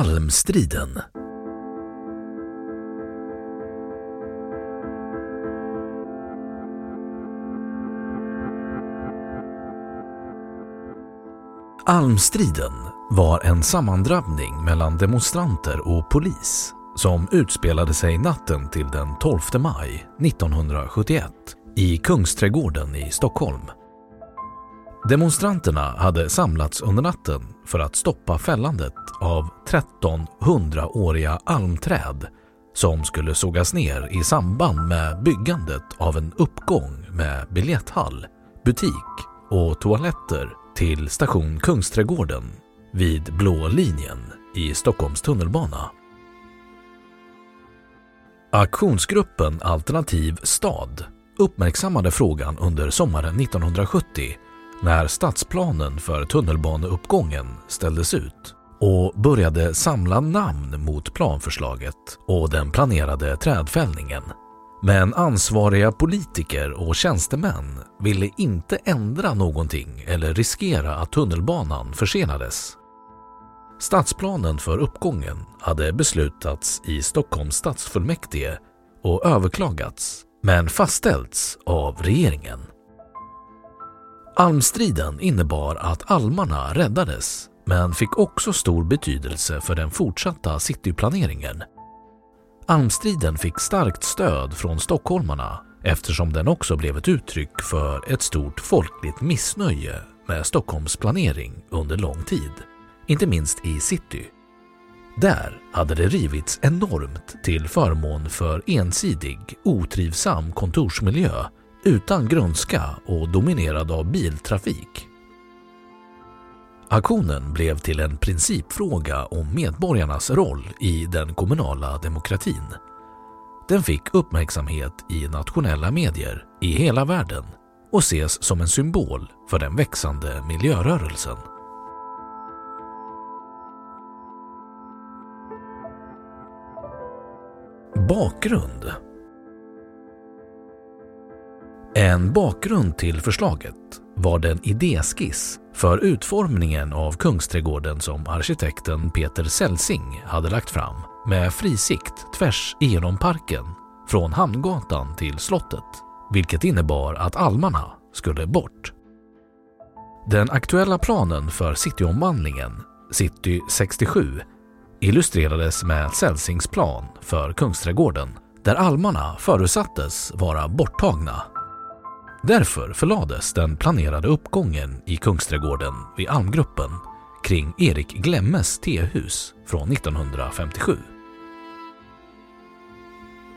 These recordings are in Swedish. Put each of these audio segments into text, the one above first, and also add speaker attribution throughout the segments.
Speaker 1: Almstriden Almstriden var en sammandrabbning mellan demonstranter och polis som utspelade sig natten till den 12 maj 1971 i Kungsträdgården i Stockholm. Demonstranterna hade samlats under natten för att stoppa fällandet av 1300-åriga almträd som skulle sågas ner i samband med byggandet av en uppgång med biljetthall, butik och toaletter till station Kungsträdgården vid Blå linjen i Stockholms tunnelbana. Aktionsgruppen Alternativ stad uppmärksammade frågan under sommaren 1970 när stadsplanen för tunnelbaneuppgången ställdes ut och började samla namn mot planförslaget och den planerade trädfällningen. Men ansvariga politiker och tjänstemän ville inte ändra någonting eller riskera att tunnelbanan försenades. Stadsplanen för uppgången hade beslutats i Stockholms stadsfullmäktige och överklagats men fastställts av regeringen. Almstriden innebar att almarna räddades men fick också stor betydelse för den fortsatta cityplaneringen. Almstriden fick starkt stöd från stockholmarna eftersom den också blev ett uttryck för ett stort folkligt missnöje med Stockholms planering under lång tid, inte minst i city. Där hade det rivits enormt till förmån för ensidig, otrivsam kontorsmiljö utan grönska och dominerad av biltrafik. Aktionen blev till en principfråga om medborgarnas roll i den kommunala demokratin. Den fick uppmärksamhet i nationella medier i hela världen och ses som en symbol för den växande miljörörelsen. Bakgrund en bakgrund till förslaget var den idéskiss för utformningen av Kungsträdgården som arkitekten Peter Selsing hade lagt fram med frisikt tvärs igenom parken från Hamngatan till slottet, vilket innebar att almarna skulle bort. Den aktuella planen för cityomvandlingen, City 67, illustrerades med Selsings plan för Kungsträdgården där almarna förutsattes vara borttagna Därför förlades den planerade uppgången i Kungsträdgården vid Almgruppen kring Erik Glemmes tehus från 1957.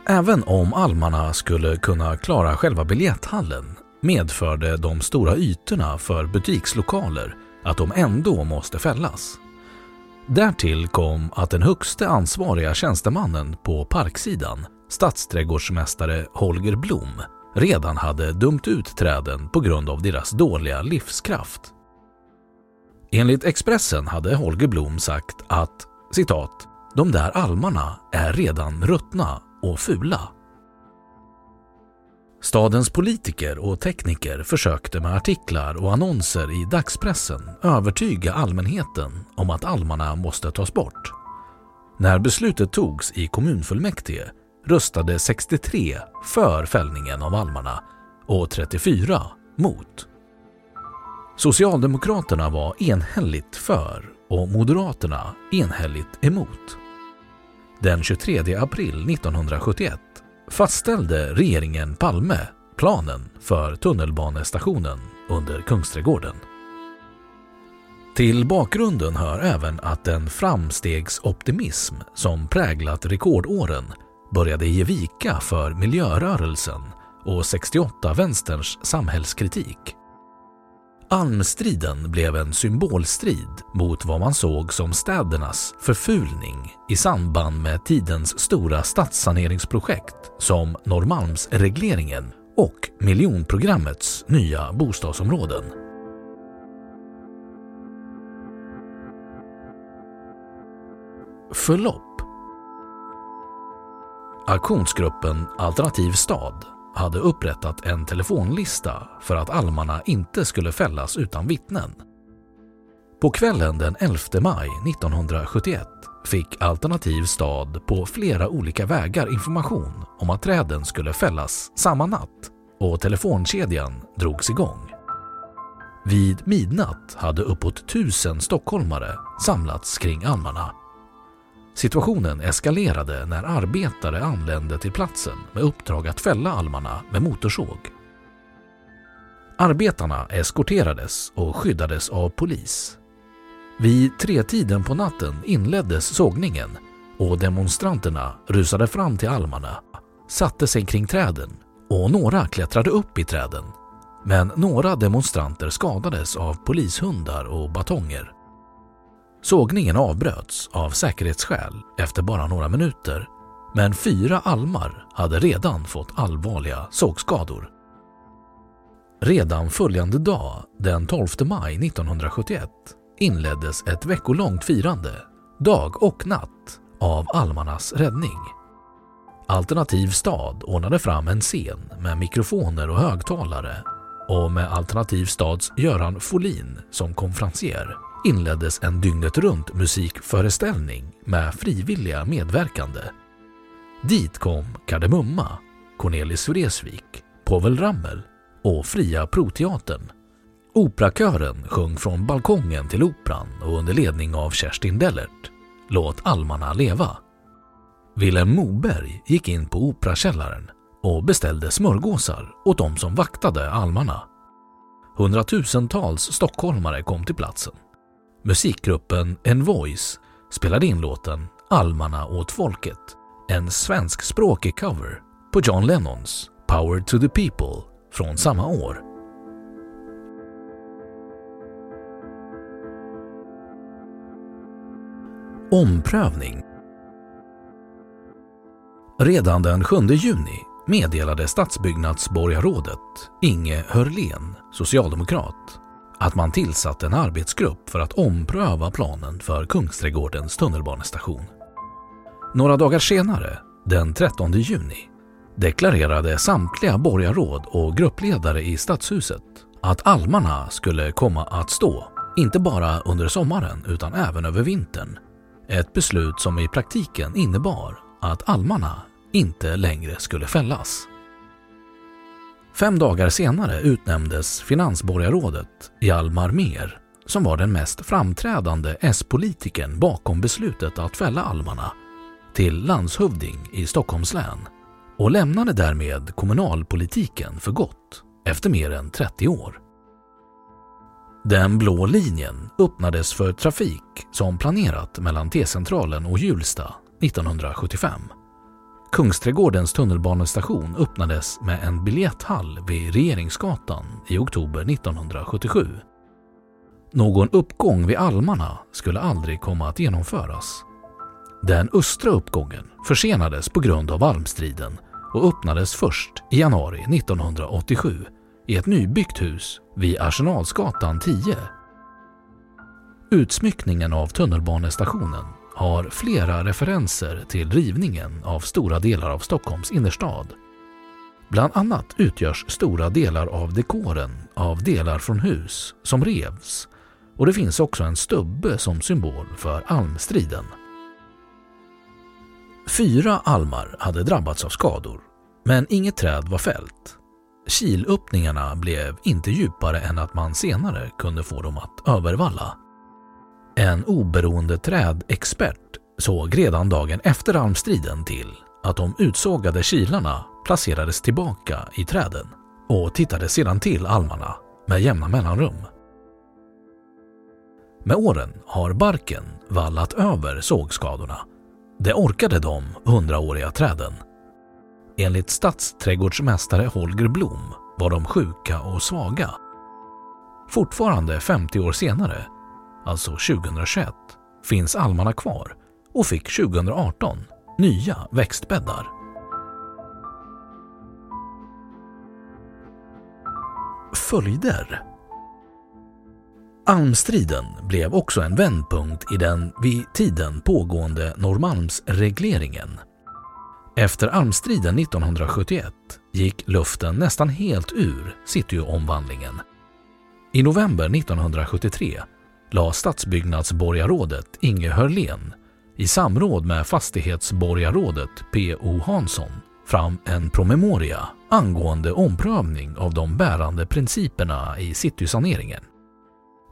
Speaker 1: Även om almarna skulle kunna klara själva biljetthallen medförde de stora ytorna för butikslokaler att de ändå måste fällas. Därtill kom att den högste ansvariga tjänstemannen på parksidan, stadsträdgårdsmästare Holger Blom, redan hade dumt ut träden på grund av deras dåliga livskraft. Enligt Expressen hade Holger Blom sagt att citat ”De där almarna är redan ruttna och fula”. Stadens politiker och tekniker försökte med artiklar och annonser i dagspressen övertyga allmänheten om att almarna måste tas bort. När beslutet togs i kommunfullmäktige röstade 63 för fällningen av almarna och 34 mot. Socialdemokraterna var enhälligt för och Moderaterna enhälligt emot. Den 23 april 1971 fastställde regeringen Palme planen för tunnelbanestationen under Kungsträdgården. Till bakgrunden hör även att den framstegsoptimism som präglat rekordåren började ge vika för miljörörelsen och 68-vänsterns samhällskritik. Almstriden blev en symbolstrid mot vad man såg som städernas förfulning i samband med tidens stora stadssaneringsprojekt som Norrmalmsregleringen och miljonprogrammets nya bostadsområden. Förlopp Aktionsgruppen Alternativ stad hade upprättat en telefonlista för att almarna inte skulle fällas utan vittnen. På kvällen den 11 maj 1971 fick Alternativ stad på flera olika vägar information om att träden skulle fällas samma natt och telefonkedjan drogs igång. Vid midnatt hade uppåt tusen stockholmare samlats kring almarna Situationen eskalerade när arbetare anlände till platsen med uppdrag att fälla almarna med motorsåg. Arbetarna eskorterades och skyddades av polis. Vid tretiden på natten inleddes sågningen och demonstranterna rusade fram till almarna, satte sig kring träden och några klättrade upp i träden. Men några demonstranter skadades av polishundar och batonger. Sågningen avbröts av säkerhetsskäl efter bara några minuter men fyra almar hade redan fått allvarliga sågskador. Redan följande dag, den 12 maj 1971, inleddes ett veckolångt firande, dag och natt, av almarnas räddning. Alternativ stad ordnade fram en scen med mikrofoner och högtalare och med Alternativ stads Göran Folin som konferencier inleddes en dygnet runt musikföreställning med frivilliga medverkande. Dit kom Kardemumma, Cornelis Vreeswijk, Povel Ramel och Fria Proteatern. Operakören sjöng från balkongen till operan och under ledning av Kerstin Dellert, Låt almarna leva. Vilhelm Moberg gick in på Operakällaren och beställde smörgåsar åt de som vaktade almarna. Hundratusentals stockholmare kom till platsen Musikgruppen En Voice spelade in låten Almarna åt folket, en svenskspråkig cover på John Lennons Power to the People från samma år. Omprövning Redan den 7 juni meddelade stadsbyggnadsborgarrådet Inge Hörlén, socialdemokrat, att man tillsatt en arbetsgrupp för att ompröva planen för Kungsträdgårdens tunnelbanestation. Några dagar senare, den 13 juni, deklarerade samtliga borgarråd och gruppledare i stadshuset att almarna skulle komma att stå, inte bara under sommaren utan även över vintern. Ett beslut som i praktiken innebar att almarna inte längre skulle fällas. Fem dagar senare utnämndes finansborgarrådet Hjalmar Mer som var den mest framträdande S-politikern bakom beslutet att fälla almarna till landshövding i Stockholms län och lämnade därmed kommunalpolitiken för gott efter mer än 30 år. Den blå linjen öppnades för trafik som planerat mellan T-centralen och Hjulsta 1975. Kungsträdgårdens tunnelbanestation öppnades med en biljetthall vid Regeringsgatan i oktober 1977. Någon uppgång vid Almarna skulle aldrig komma att genomföras. Den östra uppgången försenades på grund av almstriden och öppnades först i januari 1987 i ett nybyggt hus vid Arsenalsgatan 10. Utsmyckningen av tunnelbanestationen har flera referenser till rivningen av stora delar av Stockholms innerstad. Bland annat utgörs stora delar av dekoren av delar från hus som revs och det finns också en stubbe som symbol för almstriden. Fyra almar hade drabbats av skador, men inget träd var fällt. Kilöppningarna blev inte djupare än att man senare kunde få dem att övervalla. En oberoende trädexpert såg redan dagen efter almstriden till att de utsågade kilarna placerades tillbaka i träden och tittade sedan till almarna med jämna mellanrum. Med åren har barken vallat över sågskadorna. Det orkade de hundraåriga träden. Enligt stadsträdgårdsmästare Holger Blom var de sjuka och svaga. Fortfarande 50 år senare, alltså 2021, finns almarna kvar och fick 2018 nya växtbäddar. Följder Almstriden blev också en vändpunkt i den vid tiden pågående Norrmalmsregleringen. Efter Almstriden 1971 gick luften nästan helt ur cityomvandlingen. I november 1973 la stadsbyggnadsborgarrådet Inge Hörlén i samråd med fastighetsborgarrådet P.O. Hansson fram en promemoria angående omprövning av de bärande principerna i citysaneringen.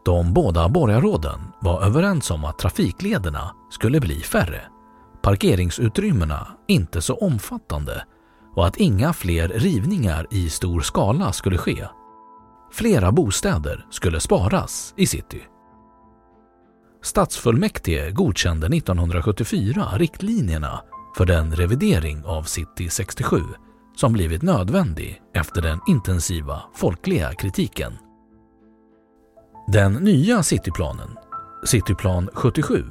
Speaker 1: De båda borgarråden var överens om att trafiklederna skulle bli färre, parkeringsutrymmena inte så omfattande och att inga fler rivningar i stor skala skulle ske. Flera bostäder skulle sparas i city. Stadsfullmäktige godkände 1974 riktlinjerna för den revidering av City 67 som blivit nödvändig efter den intensiva folkliga kritiken. Den nya cityplanen, Cityplan 77,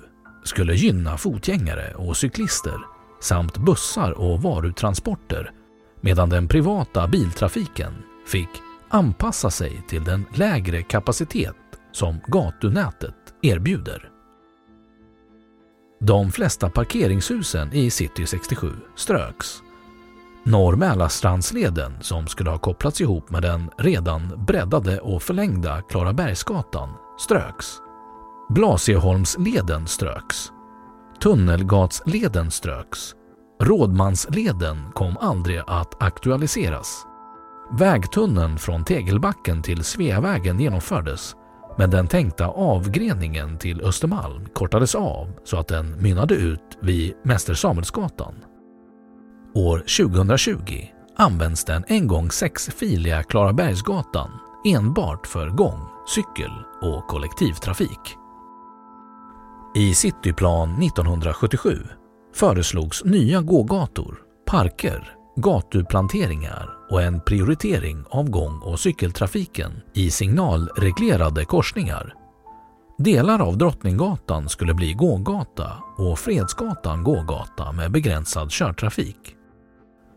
Speaker 1: skulle gynna fotgängare och cyklister samt bussar och varutransporter medan den privata biltrafiken fick anpassa sig till den lägre kapacitet som gatunätet erbjuder. De flesta parkeringshusen i City 67 ströks. Norr Mälarstrandsleden, som skulle ha kopplats ihop med den redan breddade och förlängda Klarabergsgatan ströks. Blasieholmsleden ströks. Tunnelgatsleden ströks. Rådmansleden kom aldrig att aktualiseras. Vägtunneln från Tegelbacken till Sveavägen genomfördes men den tänkta avgreningen till Östermalm kortades av så att den mynnade ut vid Mäster Samuelsgatan. År 2020 används den en gång sexfiliga Klarabergsgatan enbart för gång, cykel och kollektivtrafik. I Cityplan 1977 föreslogs nya gågator, parker, gatuplanteringar och en prioritering av gång och cykeltrafiken i signalreglerade korsningar. Delar av Drottninggatan skulle bli gågata och Fredsgatan gågata med begränsad körtrafik.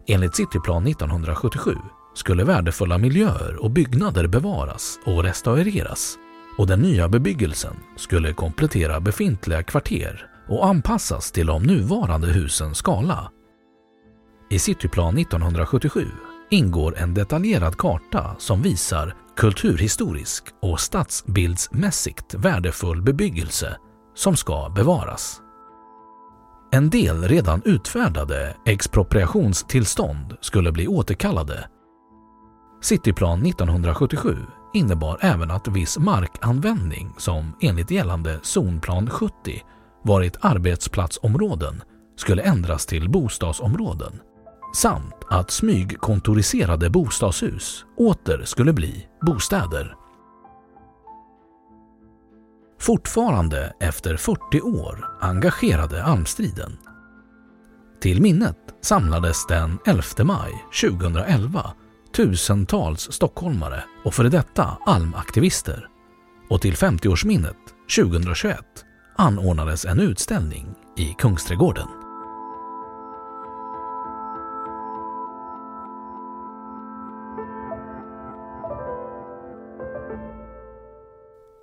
Speaker 1: Enligt Cityplan 1977 skulle värdefulla miljöer och byggnader bevaras och restaureras och den nya bebyggelsen skulle komplettera befintliga kvarter och anpassas till de nuvarande husens skala. I Cityplan 1977 ingår en detaljerad karta som visar kulturhistorisk och stadsbildsmässigt värdefull bebyggelse som ska bevaras. En del redan utfärdade expropriationstillstånd skulle bli återkallade. Cityplan 1977 innebar även att viss markanvändning som enligt gällande zonplan 70 varit arbetsplatsområden skulle ändras till bostadsområden samt att smygkontoriserade bostadshus åter skulle bli bostäder. Fortfarande efter 40 år engagerade almstriden. Till minnet samlades den 11 maj 2011 tusentals stockholmare och före detta almaktivister och till 50-årsminnet 2021 anordnades en utställning i Kungsträdgården.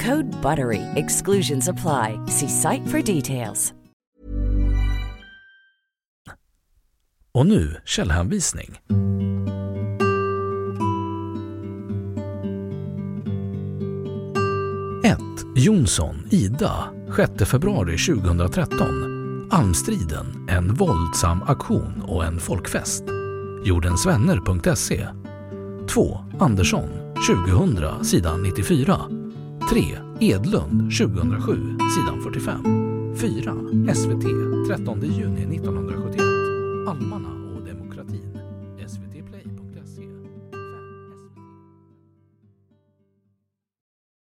Speaker 2: Code BUTTERY. Exclusions apply. See site for details.
Speaker 1: Och nu källhänvisning. 1. Jonsson, Ida, 6 februari 2013. Almstriden, en våldsam aktion och en folkfest. Jordensvänner.se 2. Andersson, 2000, sidan 94. 3. Edlund, 2007, sidan 45. 4. SVT, 13 juni 1971. Almarna